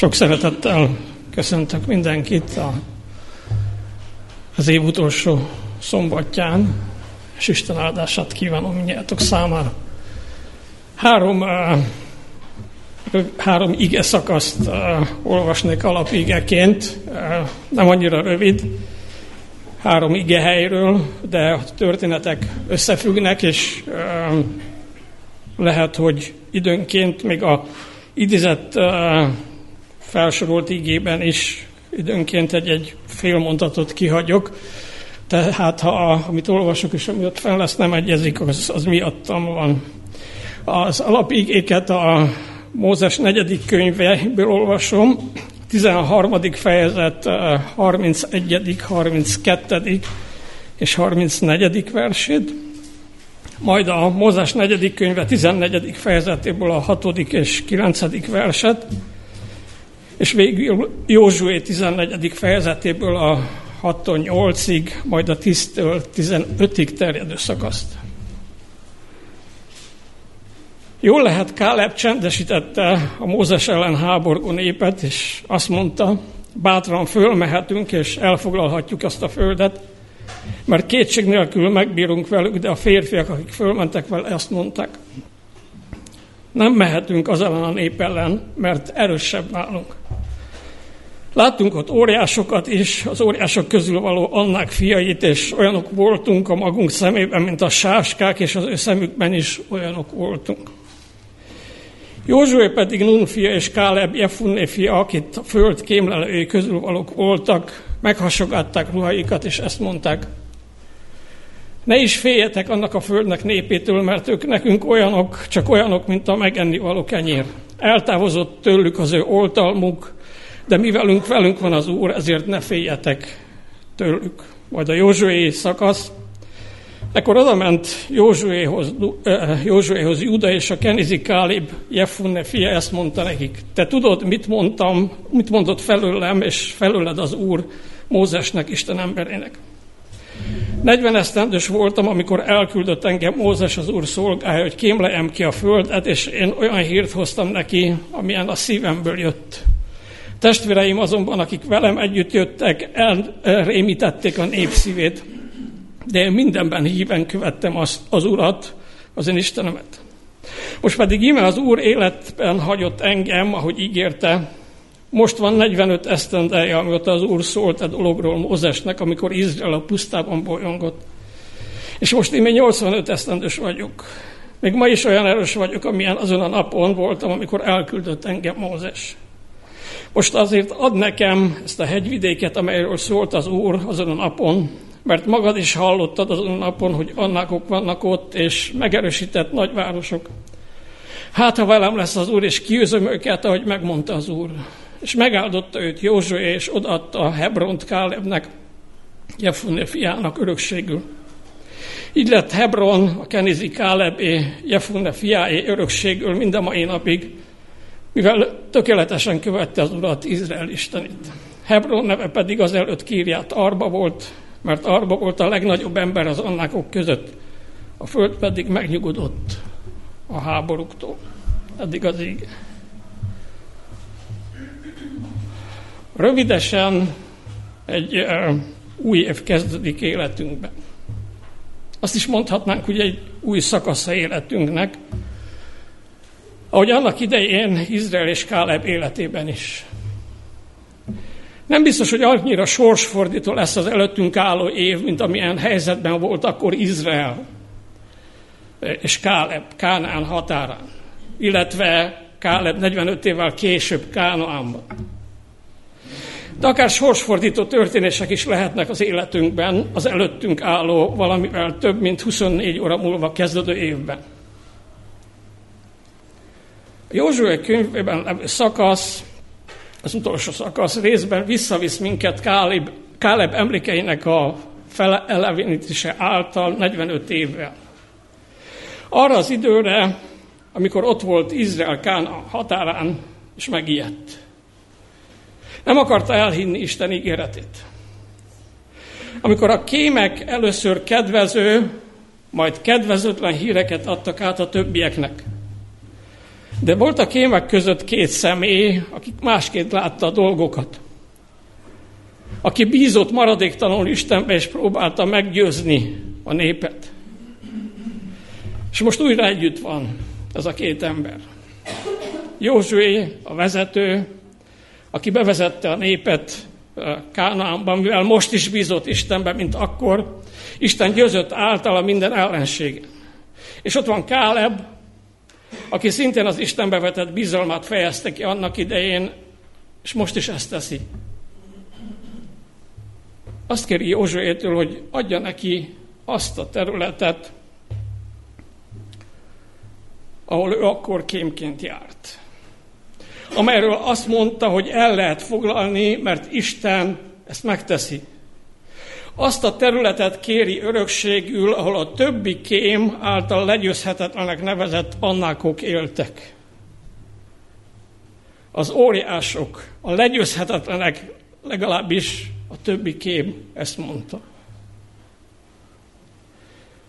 Sok szeretettel köszöntök mindenkit a, az év utolsó szombatján, és Isten áldását kívánom mindjátok számára. Három, három ige szakaszt olvasnék alapigeként, nem annyira rövid, három ige helyről, de a történetek összefüggnek, és lehet, hogy időnként még a idézett felsorolt igében is időnként egy-egy fél mondatot kihagyok, tehát ha a, amit olvasok és ami ott fel lesz nem egyezik, az, az miattam van. Az alapigéket a Mózes negyedik könyvéből olvasom, 13. fejezet 31., 32. és 34. versét, majd a Mózes negyedik könyve 14. fejezetéből a 6. és 9. verset, és végül Józsué 14. fejezetéből a 6-tól 8-ig, majd a 10-től 15-ig terjedő szakaszt. Jól lehet, Káleb csendesítette a Mózes ellen háborgó népet, és azt mondta, bátran fölmehetünk, és elfoglalhatjuk azt a földet, mert kétség nélkül megbírunk velük, de a férfiak, akik fölmentek vele, azt mondták, nem mehetünk az ellen a nép ellen, mert erősebb nálunk. Láttunk ott óriásokat is, az óriások közül való annák fiait, és olyanok voltunk a magunk szemében, mint a sáskák, és az ő szemükben is olyanok voltunk. Józsué pedig Nun fia és Káleb Jefunné fia, akit a föld kémlelői közül valók voltak, meghasogatták ruhaikat, és ezt mondták, ne is féljetek annak a földnek népétől, mert ők nekünk olyanok, csak olyanok, mint a megenni való kenyér. Eltávozott tőlük az ő oltalmuk, de mi velünk, velünk van az Úr, ezért ne féljetek tőlük. Majd a Józsué szakasz, Ekkor oda ment Józsuéhoz, Józsuéhoz Juda és a Kenizi Kálib Jefunne fia ezt mondta nekik. Te tudod, mit mondtam, mit mondott felőlem, és felőled az Úr Mózesnek, Isten emberének. 40 esztendős voltam, amikor elküldött engem Mózes az Úr szolgája, hogy kémlejem ki a földet, és én olyan hírt hoztam neki, amilyen a szívemből jött. Testvéreim azonban, akik velem együtt jöttek, elrémítették a nép szívét, de én mindenben híven követtem az, az Urat, az én Istenemet. Most pedig íme az Úr életben hagyott engem, ahogy ígérte, most van 45 esztendeje, amióta az Úr szólt a dologról Mózesnek, amikor Izrael a pusztában bolyongott. És most én még 85 esztendős vagyok. Még ma is olyan erős vagyok, amilyen azon a napon voltam, amikor elküldött engem Mózes. Most azért ad nekem ezt a hegyvidéket, amelyről szólt az Úr azon a napon, mert magad is hallottad azon a napon, hogy annákok vannak ott, és megerősített nagyvárosok. Hát, ha velem lesz az Úr, és kiűzöm őket, ahogy megmondta az Úr. És megáldotta őt Józsué, és odaadta a Hebront Kálebnek, Jefunne fiának örökségül. Így lett Hebron, a Kenizi Kálebé, Jefunne fiáé örökségül mind a mai napig, mivel tökéletesen követte az Urat, Izrael Istenit. Hebron neve pedig az előtt kírját Arba volt, mert Arba volt a legnagyobb ember az annákok között, a föld pedig megnyugodott a háborúktól. Eddig az ég. Rövidesen egy új év kezdődik életünkben. Azt is mondhatnánk, hogy egy új szakasza életünknek, ahogy annak idején Izrael és Káleb életében is. Nem biztos, hogy annyira sorsfordító lesz az előttünk álló év, mint amilyen helyzetben volt akkor Izrael és Káleb, Kánán határán, illetve Káleb 45 évvel később Kánaánban. De akár sorsfordító történések is lehetnek az életünkben, az előttünk álló valamivel több mint 24 óra múlva kezdődő évben. A Józsué könyvében levő szakasz, az utolsó szakasz részben visszavisz minket Káleb, Káleb emlékeinek a felelevenítése által 45 évvel. Arra az időre, amikor ott volt Izrael Kán határán, és megijedt. Nem akarta elhinni Isten ígéretét. Amikor a kémek először kedvező, majd kedvezőtlen híreket adtak át a többieknek. De volt a kémek között két személy, akik másként látta a dolgokat. Aki bízott maradéktalanul Istenbe, és próbálta meggyőzni a népet. És most újra együtt van ez a két ember. Józsué, a vezető, aki bevezette a népet Kánaánban, mivel most is bízott Istenbe, mint akkor, Isten győzött általa minden ellenség. És ott van Káleb, aki szintén az Istenbe vetett bizalmat fejezte ki annak idején, és most is ezt teszi. Azt kéri Józsuétől, hogy adja neki azt a területet, ahol ő akkor kémként járt. Amelyről azt mondta, hogy el lehet foglalni, mert Isten ezt megteszi. Azt a területet kéri örökségül, ahol a többi kém által legyőzhetetlenek nevezett annákok éltek. Az óriások, a legyőzhetetlenek legalábbis a többi kém ezt mondta.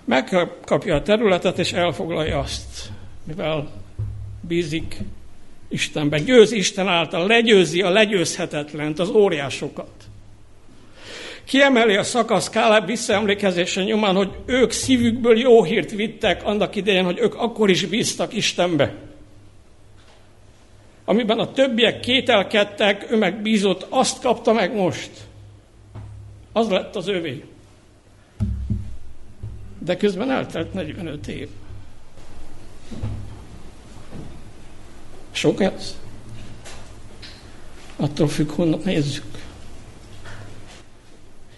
Megkapja a területet, és elfoglalja azt, mivel bízik Istenben. Győz Isten által, legyőzi a legyőzhetetlent, az óriásokat. Kiemeli a szakasz Káleb visszaemlékezése nyomán, hogy ők szívükből jó hírt vittek annak idején, hogy ők akkor is bíztak Istenbe. Amiben a többiek kételkedtek, ő meg bízott, azt kapta meg most. Az lett az övé. De közben eltelt 45 év. Sok ez? Attól függ, honnan nézzük.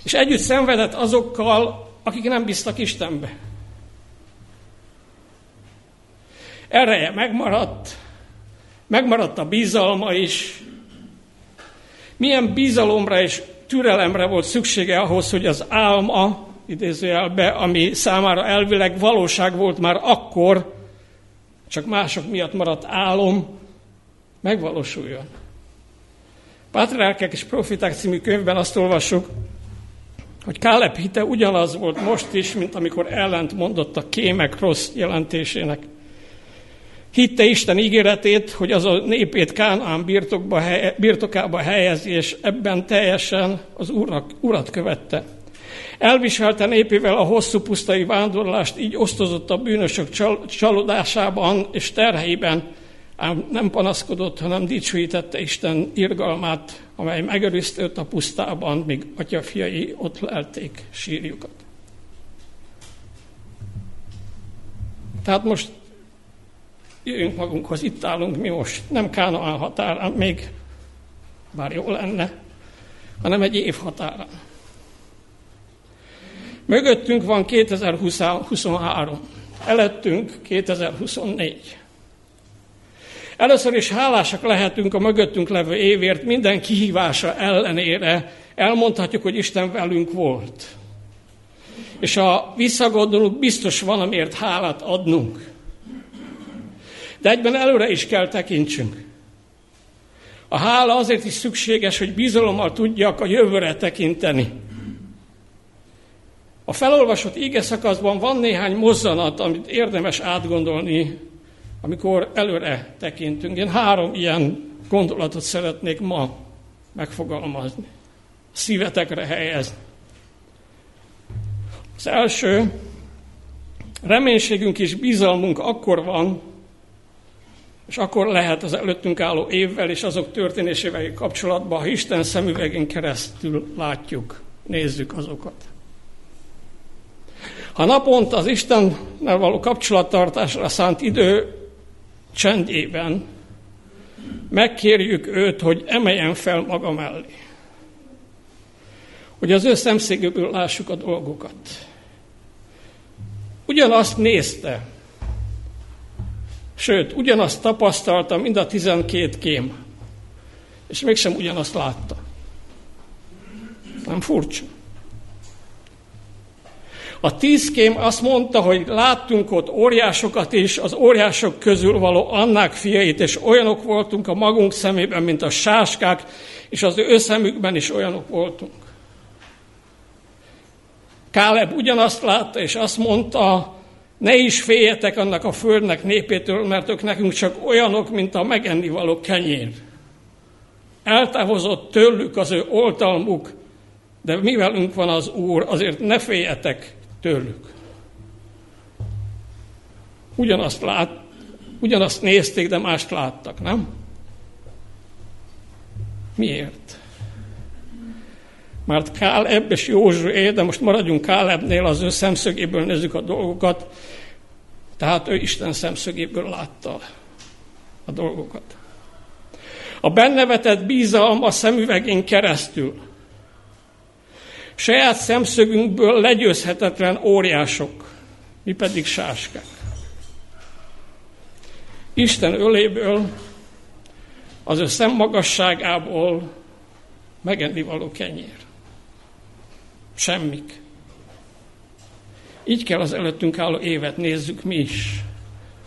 És együtt szenvedett azokkal, akik nem bíztak Istenbe. Ereje megmaradt, megmaradt a bizalma is. Milyen bizalomra és türelemre volt szüksége ahhoz, hogy az álma, idézőjelbe, ami számára elvileg valóság volt már akkor, csak mások miatt maradt álom, megvalósuljon. Pátriárkák és Profiták című könyvben azt olvassuk, hogy Kálep hite ugyanaz volt most is, mint amikor ellent mondott a kémek rossz jelentésének. Hitte Isten ígéretét, hogy az a népét Kánán birtokba, birtokába helyezi, és ebben teljesen az úrnak, urat követte. Elviselte népével a hosszú pusztai vándorlást, így osztozott a bűnösök csal- csalódásában és terheiben, ám nem panaszkodott, hanem dicsőítette Isten irgalmát, amely megerőzte őt a pusztában, míg atyafiai ott lelték sírjukat. Tehát most jöjjünk magunkhoz, itt állunk mi most, nem Kánaán határán még, bár jó lenne, hanem egy év határán. Mögöttünk van 2023, előttünk 2024. Először is hálásak lehetünk a mögöttünk levő évért, minden kihívása ellenére elmondhatjuk, hogy Isten velünk volt. És ha visszagondolunk, biztos van, amiért hálát adnunk. De egyben előre is kell tekintsünk. A hála azért is szükséges, hogy bizalommal tudjak a jövőre tekinteni. A felolvasott íge szakaszban van néhány mozzanat, amit érdemes átgondolni amikor előre tekintünk. Én három ilyen gondolatot szeretnék ma megfogalmazni, szívetekre helyezni. Az első, reménységünk és bizalmunk akkor van, és akkor lehet az előttünk álló évvel és azok történésével kapcsolatban, ha Isten szemüvegén keresztül látjuk, nézzük azokat. Ha naponta az Istennel való kapcsolattartásra szánt idő csendében megkérjük őt, hogy emeljen fel maga mellé. Hogy az ő szemszögéből lássuk a dolgokat. Ugyanazt nézte, sőt, ugyanazt tapasztalta, mind a tizenkét kém, és mégsem ugyanazt látta. Nem furcsa. A tízkém azt mondta, hogy láttunk ott óriásokat is, az óriások közül való annák fiait, és olyanok voltunk a magunk szemében, mint a sáskák, és az ő szemükben is olyanok voltunk. Káleb ugyanazt látta, és azt mondta, Ne is féljetek annak a földnek népétől, mert ők nekünk csak olyanok, mint a megennivaló kenyér. Eltávozott tőlük az ő oltalmuk, de mivelünk van az Úr, azért ne féljetek tőlük. Ugyanazt, lát, ugyanazt nézték, de mást láttak, nem? Miért? Mert Káleb és Józsué, de most maradjunk Kálebnél, az ő szemszögéből nézzük a dolgokat, tehát ő Isten szemszögéből látta a dolgokat. A bennevetett bízalom a szemüvegén keresztül. Saját szemszögünkből legyőzhetetlen óriások, mi pedig sáskák. Isten öléből, az ő szemmagasságából megenni való kenyér. Semmik. Így kell az előttünk álló évet nézzük mi is.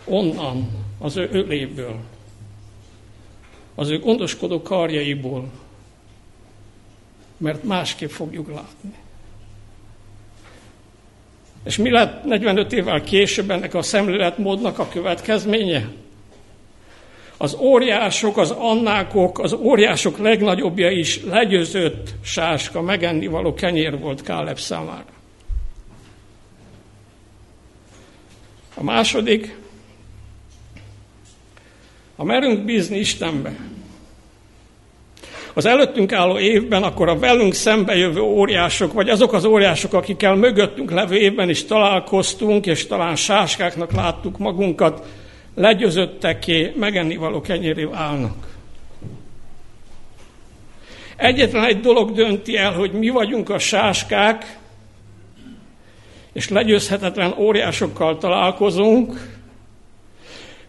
Onnan, az ő öléből, az ő gondoskodó karjaiból, mert másképp fogjuk látni. És mi lett 45 évvel később ennek a szemléletmódnak a következménye? Az óriások, az annákok, az óriások legnagyobbja is legyőzött sáska, megenni való kenyér volt Káleb számára. A második, ha merünk bízni Istenbe, az előttünk álló évben, akkor a velünk szembe jövő óriások, vagy azok az óriások, akikkel mögöttünk levő évben is találkoztunk, és talán sáskáknak láttuk magunkat, legyőzötteké, megennivaló kenyéré állnak. Egyetlen egy dolog dönti el, hogy mi vagyunk a sáskák, és legyőzhetetlen óriásokkal találkozunk,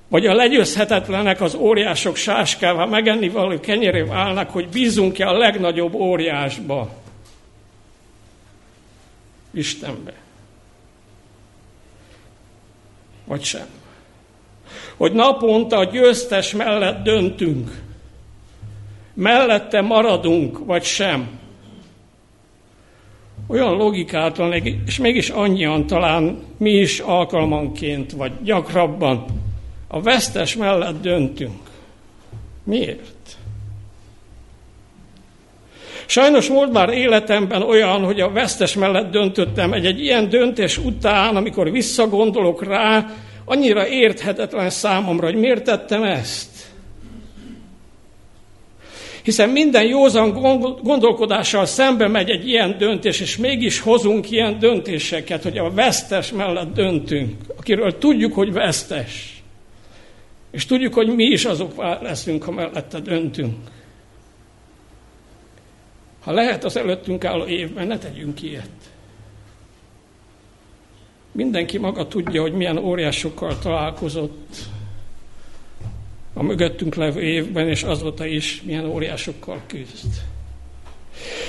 vagy a legyőzhetetlenek az óriások sáskával megenni való kenyeré válnak, hogy bízunk-e a legnagyobb óriásba, Istenbe. Vagy sem. Hogy naponta a győztes mellett döntünk, mellette maradunk, vagy sem. Olyan logikátlan, és mégis annyian talán mi is alkalmanként, vagy gyakrabban a vesztes mellett döntünk. Miért? Sajnos volt már életemben olyan, hogy a vesztes mellett döntöttem. Egy, egy ilyen döntés után, amikor visszagondolok rá, annyira érthetetlen számomra, hogy miért tettem ezt. Hiszen minden józan gondolkodással szembe megy egy ilyen döntés, és mégis hozunk ilyen döntéseket, hogy a vesztes mellett döntünk, akiről tudjuk, hogy vesztes. És tudjuk, hogy mi is azok leszünk, ha mellette döntünk. Ha lehet az előttünk álló évben, ne tegyünk ilyet. Mindenki maga tudja, hogy milyen óriásokkal találkozott a mögöttünk levő évben, és azóta is milyen óriásokkal küzd.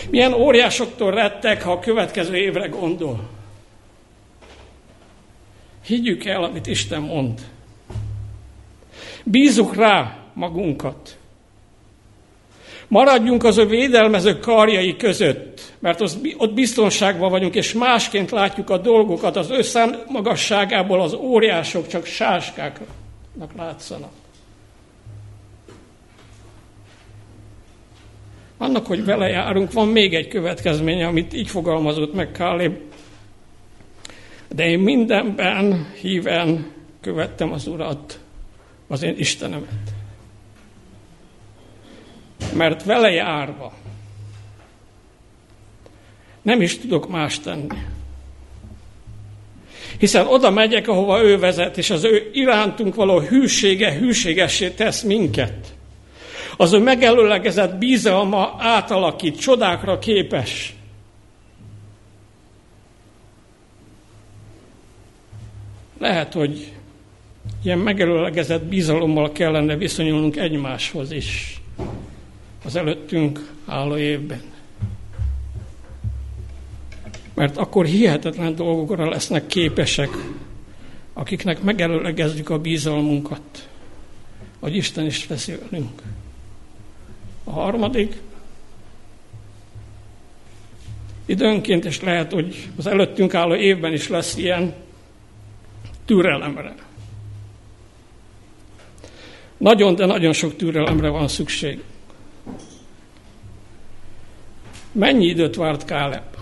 Milyen óriásoktól rettek, ha a következő évre gondol. Higgyük el, amit Isten mond. Bízzuk rá magunkat. Maradjunk az ő védelmező karjai között, mert az, ott biztonságban vagyunk, és másként látjuk a dolgokat. Az ő magasságából az óriások csak sáskáknak látszanak. Annak, hogy vele járunk, van még egy következménye, amit így fogalmazott meg Kálib. De én mindenben híven követtem az Urat az én Istenemet. Mert vele járva nem is tudok más tenni. Hiszen oda megyek, ahova ő vezet, és az ő irántunk való hűsége hűségessé tesz minket. Az ő megelőlegezett bízalma átalakít, csodákra képes. Lehet, hogy ilyen megelőlegezett bizalommal kellene viszonyulnunk egymáshoz is az előttünk álló évben. Mert akkor hihetetlen dolgokra lesznek képesek, akiknek megelőlegezzük a bizalmunkat, hogy Isten is velünk. A harmadik, időnként, és lehet, hogy az előttünk álló évben is lesz ilyen, türelemre. Nagyon, de nagyon sok türelemre van szükség. Mennyi időt várt Káleb?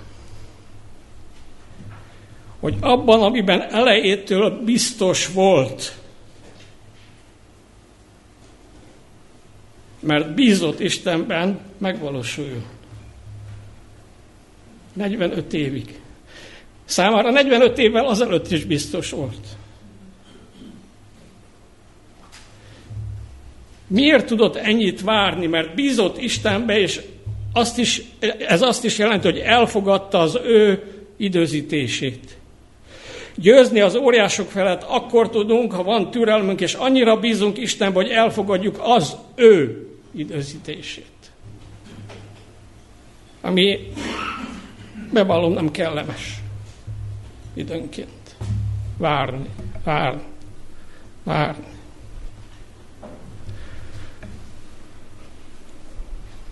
Hogy abban, amiben elejétől biztos volt, mert bízott Istenben, megvalósuljon. 45 évig. Számára 45 évvel azelőtt is biztos volt. Miért tudott ennyit várni? Mert bízott Istenbe, és azt is, ez azt is jelenti, hogy elfogadta az ő időzítését. Győzni az óriások felett akkor tudunk, ha van türelmünk, és annyira bízunk Istenbe, hogy elfogadjuk az ő időzítését. Ami, bevallom, nem kellemes időnként. Várni, várni, várni.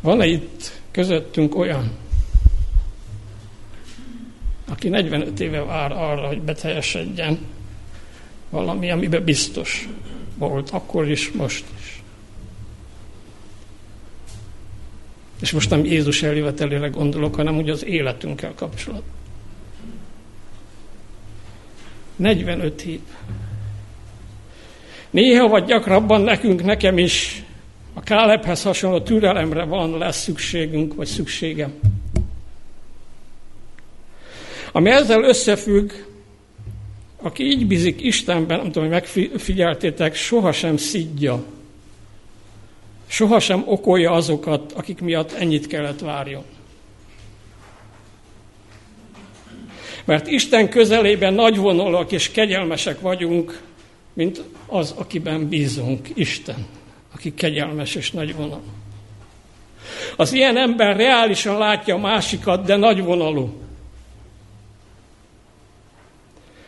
Van-e itt közöttünk olyan, aki 45 éve vár arra, hogy beteljesedjen valami, amiben biztos volt, akkor is, most is. És most nem Jézus eljövetelére gondolok, hanem úgy az életünkkel kapcsolatban. 45 év. Néha vagy gyakrabban nekünk, nekem is a Kálebhez hasonló türelemre van, lesz szükségünk, vagy szükségem. Ami ezzel összefügg, aki így bízik Istenben, nem tudom, hogy megfigyeltétek, sohasem szidja. Sohasem okolja azokat, akik miatt ennyit kellett várjon. Mert Isten közelében nagyvonalak és kegyelmesek vagyunk, mint az, akiben bízunk, Isten, aki kegyelmes és nagyvonal. Az ilyen ember reálisan látja a másikat, de nagyvonalú.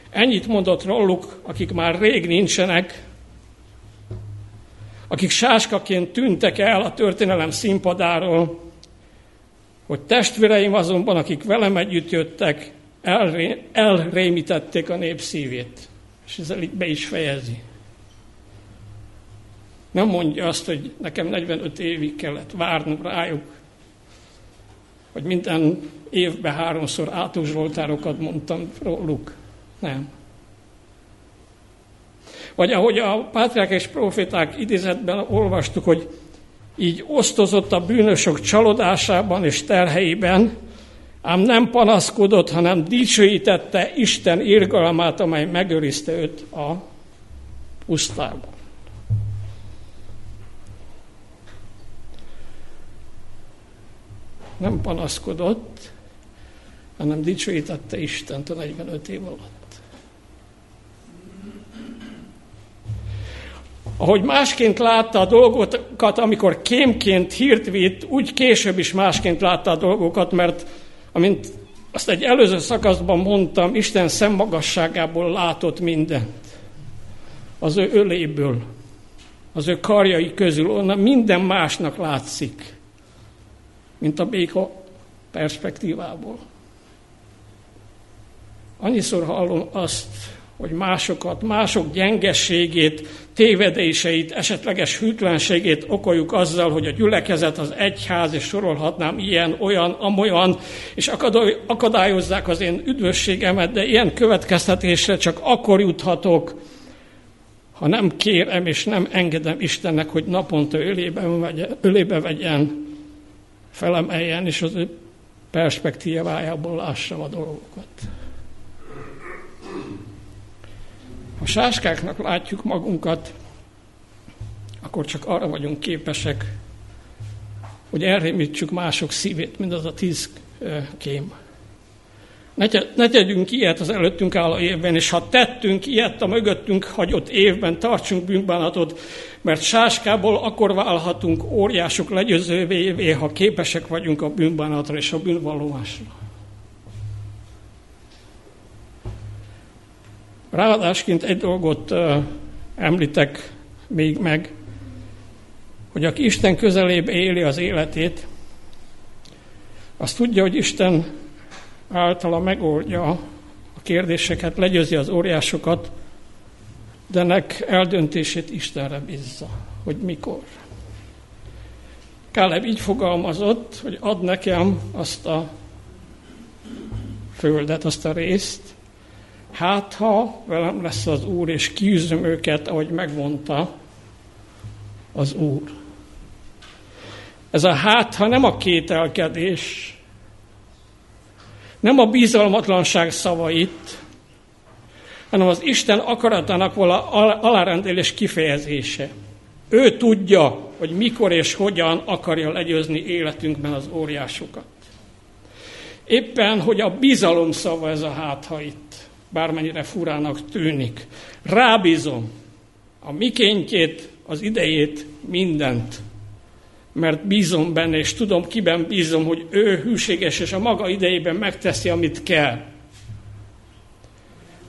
Ennyit mondott róluk, akik már rég nincsenek, akik sáskaként tűntek el a történelem színpadáról, hogy testvéreim azonban, akik velem együtt jöttek, elré, elrémítették a nép szívét. És ezzel így be is fejezi. Nem mondja azt, hogy nekem 45 évig kellett várnom rájuk, hogy minden évben háromszor Átó Zsoltárokat mondtam róluk. Nem. Vagy ahogy a pátriák és proféták idézetben olvastuk, hogy így osztozott a bűnösök csalódásában és terheiben, ám nem panaszkodott, hanem dicsőítette Isten irgalmát, amely megőrizte őt a pusztában. Nem panaszkodott, hanem dicsőítette Istent a 45 év alatt. Ahogy másként látta a dolgokat, amikor kémként hírt vitt, úgy később is másként látta a dolgokat, mert amint azt egy előző szakaszban mondtam, Isten szemmagasságából látott mindent. Az ő öléből, az ő karjai közül, onnan minden másnak látszik, mint a béka perspektívából. Annyiszor hallom azt, hogy másokat, mások gyengességét, tévedéseit, esetleges hűtlenségét okoljuk azzal, hogy a gyülekezet, az egyház, és sorolhatnám ilyen, olyan, amolyan, és akadályozzák az én üdvösségemet, de ilyen következtetésre csak akkor juthatok, ha nem kérem és nem engedem Istennek, hogy naponta ölébe, vegye, ölébe vegyen, felemeljen, és az ő perspektívájából lássam a dolgokat. Ha sáskáknak látjuk magunkat, akkor csak arra vagyunk képesek, hogy elrémítsük mások szívét, mint az a tíz kém. Ne, ne tegyünk ilyet az előttünk álló évben, és ha tettünk ilyet a mögöttünk hagyott évben, tartsunk bűnbánatot, mert sáskából akkor válhatunk óriások legyőzővé, ha képesek vagyunk a bűnbánatra és a bűnvallomásra. Ráadásként egy dolgot említek még meg, hogy aki Isten közelébe éli az életét, az tudja, hogy Isten általa megoldja a kérdéseket, legyőzi az óriásokat, de nek eldöntését Istenre bízza, hogy mikor. Káleb így fogalmazott, hogy ad nekem azt a földet, azt a részt, hát ha velem lesz az Úr, és kiűzöm őket, ahogy megmondta az Úr. Ez a hát, ha nem a kételkedés, nem a bizalmatlanság szavait, hanem az Isten akaratának vala alárendelés kifejezése. Ő tudja, hogy mikor és hogyan akarja legyőzni életünkben az óriásokat. Éppen, hogy a bizalom szava ez a hátha itt, bármennyire furának tűnik. Rábízom a mikéntjét, az idejét, mindent, mert bízom benne, és tudom, kiben bízom, hogy ő hűséges, és a maga idejében megteszi, amit kell.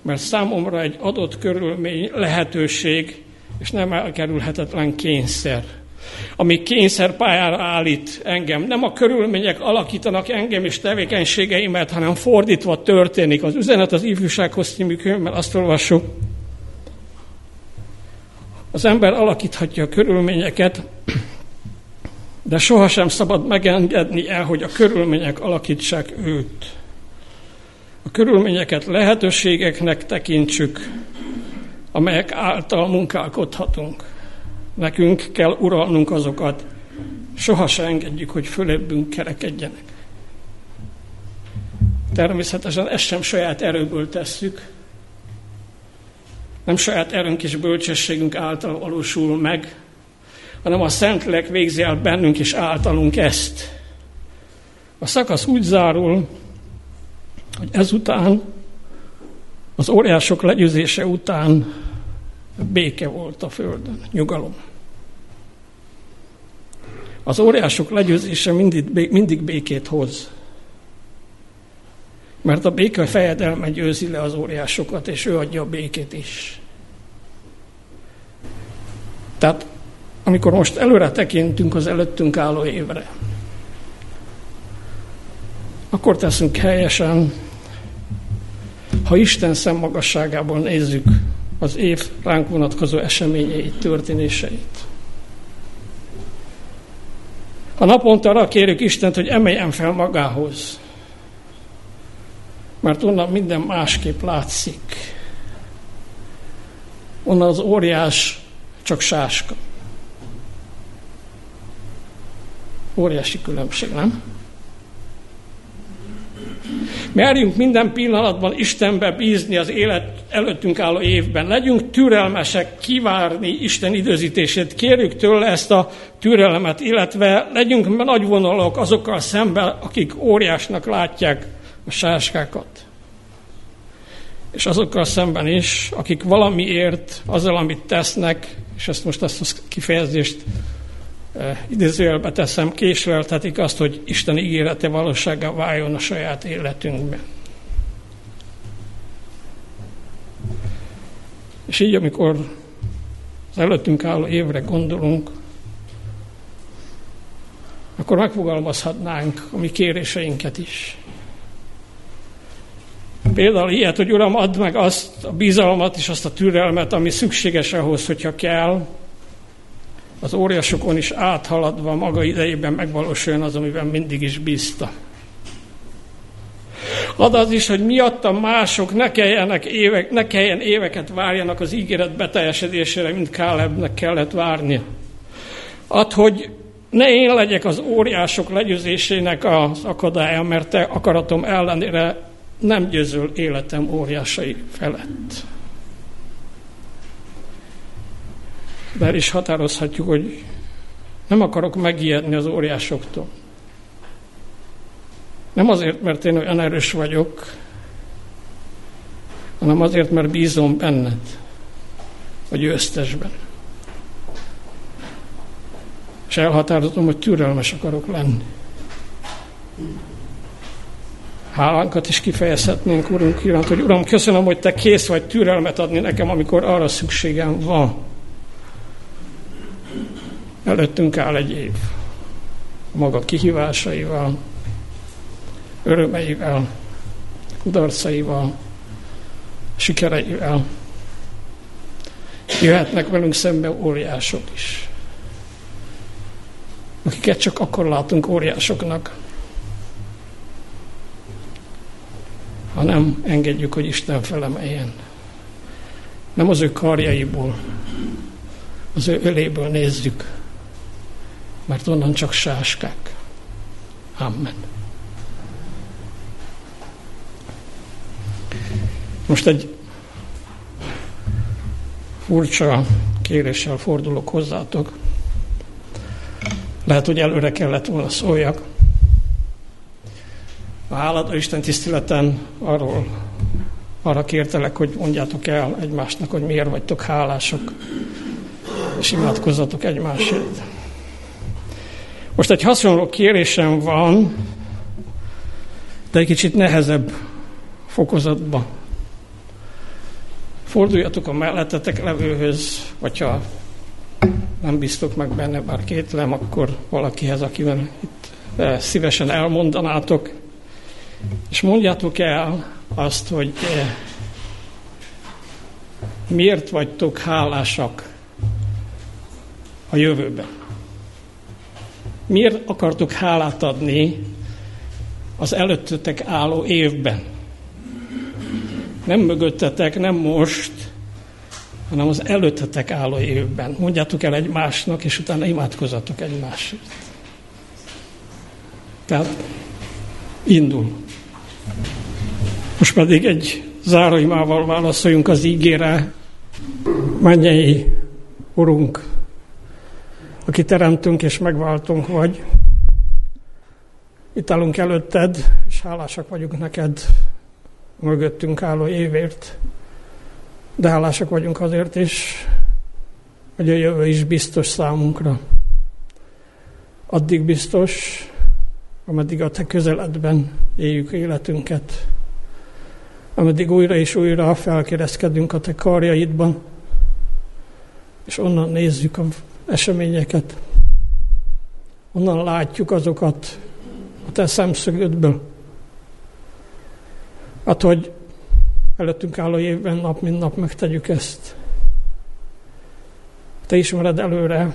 Mert számomra egy adott körülmény lehetőség, és nem elkerülhetetlen kényszer ami kényszerpályára állít engem. Nem a körülmények alakítanak engem és tevékenységeimet, hanem fordítva történik. Az üzenet az ifjúsághoz című könyvben azt olvassuk, az ember alakíthatja a körülményeket, de sohasem szabad megengedni el, hogy a körülmények alakítsák őt. A körülményeket lehetőségeknek tekintsük, amelyek által munkálkodhatunk. Nekünk kell uralnunk azokat, soha se engedjük, hogy fölébbünk kerekedjenek. Természetesen ezt sem saját erőből tesszük, nem saját erőnk és bölcsességünk által valósul meg, hanem a Szentlélek végzi el bennünk és általunk ezt. A szakasz úgy zárul, hogy ezután, az óriások legyőzése után béke volt a földön, nyugalom. Az óriások legyőzése mindig, mindig békét hoz. Mert a béke fejedelme győzi le az óriásokat, és ő adja a békét is. Tehát amikor most előre tekintünk az előttünk álló évre, akkor teszünk helyesen, ha Isten szemmagasságából nézzük az év ránk vonatkozó eseményeit, történéseit. A naponta arra kérjük Istent, hogy emeljen fel magához, mert onnan minden másképp látszik. Onnan az óriás csak sáska. Óriási különbség, nem? Merjünk minden pillanatban Istenbe bízni az élet előttünk álló évben. Legyünk türelmesek kivárni Isten időzítését. Kérjük tőle ezt a türelmet, illetve legyünk nagy vonalok azokkal szemben, akik óriásnak látják a sáskákat. És azokkal szemben is, akik valamiért, azzal, amit tesznek, és ezt most ezt a kifejezést idézőjelbe teszem, késleltetik azt, hogy Isten ígérete valósága váljon a saját életünkben. És így, amikor az előttünk álló évre gondolunk, akkor megfogalmazhatnánk a mi kéréseinket is. Például ilyet, hogy Uram, add meg azt a bizalmat és azt a türelmet, ami szükséges ahhoz, hogyha kell, az óriásokon is áthaladva maga idejében megvalósuljon az, amiben mindig is bízta. Ad az is, hogy miattam mások ne, kelljenek évek, ne kelljen éveket várjanak az ígéret beteljesedésére, mint Kálebnek kellett várni. Ad, hogy ne én legyek az óriások legyőzésének az akadálya, mert te akaratom ellenére nem győzöl életem óriásai felett. El is határozhatjuk, hogy nem akarok megijedni az óriásoktól. Nem azért, mert én olyan erős vagyok, hanem azért, mert bízom benned, a győztesben. És elhatározom, hogy türelmes akarok lenni. Hálánkat is kifejezhetnénk, Urunk iránt, hogy Uram, köszönöm, hogy Te kész vagy türelmet adni nekem, amikor arra szükségem van. Előttünk áll egy év. Maga kihívásaival, örömeivel, kudarcaival, sikereivel. Jöhetnek velünk szembe óriások is, akiket csak akkor látunk óriásoknak, ha nem engedjük, hogy Isten felemeljen. Nem az ő karjaiból, az ő öléből nézzük, mert onnan csak sáskák. Amen. Most egy furcsa kéréssel fordulok hozzátok. Lehet, hogy előre kellett volna szóljak. A hálad Isten tiszteleten arról, arra kértelek, hogy mondjátok el egymásnak, hogy miért vagytok hálások, és imádkozzatok egymásért. Most egy hasonló kérésem van, de egy kicsit nehezebb fokozatban. Forduljatok a mellettetek levőhöz, vagy ha nem biztok meg benne, bár kétlem, akkor valakihez, akivel itt eh, szívesen elmondanátok, és mondjátok el azt, hogy eh, miért vagytok hálásak a jövőben. Miért akartok hálát adni az előttetek álló évben? Nem mögöttetek, nem most, hanem az előttetek álló évben. Mondjátok el egymásnak, és utána imádkozatok egymásért. Tehát indul. Most pedig egy záróimával válaszoljunk az ígére. Mennyei Urunk, aki teremtünk és megváltunk vagy, itt állunk előtted, és hálásak vagyunk neked mögöttünk álló évért, de hálásak vagyunk azért is, hogy a jövő is biztos számunkra. Addig biztos, ameddig a te közeledben éljük életünket, ameddig újra és újra felkereszkedünk a te karjaidban, és onnan nézzük az eseményeket, onnan látjuk azokat a te szemszögödből. Hát, hogy előttünk álló évben nap, mint nap megtegyük ezt. Te ismered előre,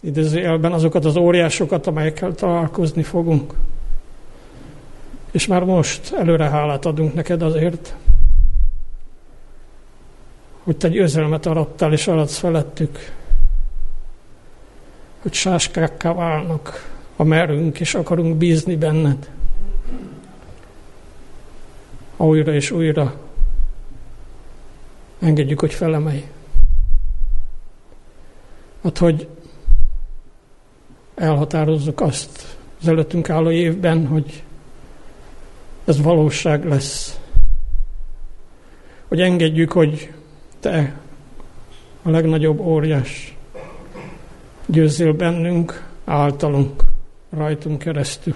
idézőjelben azokat az óriásokat, amelyekkel találkozni fogunk. És már most előre hálát adunk neked azért, hogy te győzelmet aradtál és aradsz felettük, hogy sáskákká válnak a merünk, és akarunk bízni benned. Újra és újra engedjük, hogy felemelj. Hát, hogy elhatározzuk azt az előttünk álló évben, hogy ez valóság lesz. Hogy engedjük, hogy te a legnagyobb óriás győzzél bennünk, általunk, rajtunk keresztül.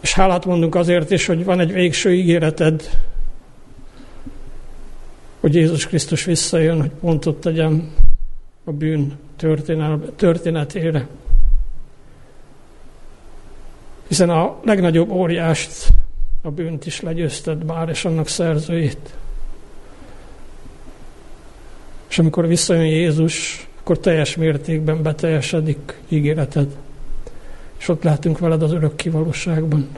És hálát mondunk azért is, hogy van egy végső ígéreted, hogy Jézus Krisztus visszajön, hogy pontot tegyem a bűn történetére. Hiszen a legnagyobb óriást, a bűnt is legyőzted már, és annak szerzőjét. És amikor visszajön Jézus, akkor teljes mértékben beteljesedik ígéreted. És ott lehetünk veled az örök kivalóságban,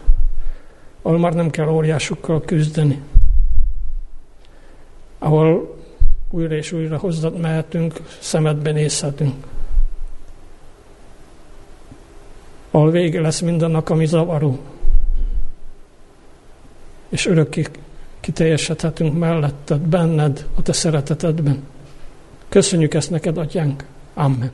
ahol már nem kell óriásokkal küzdeni, ahol újra és újra hozzad mehetünk, szemedbe nézhetünk. Ahol vége lesz mindannak, ami zavaró. És örökké kiteljesedhetünk melletted, benned, a te szeretetedben. Köszönjük ezt neked, atyánk. Amen.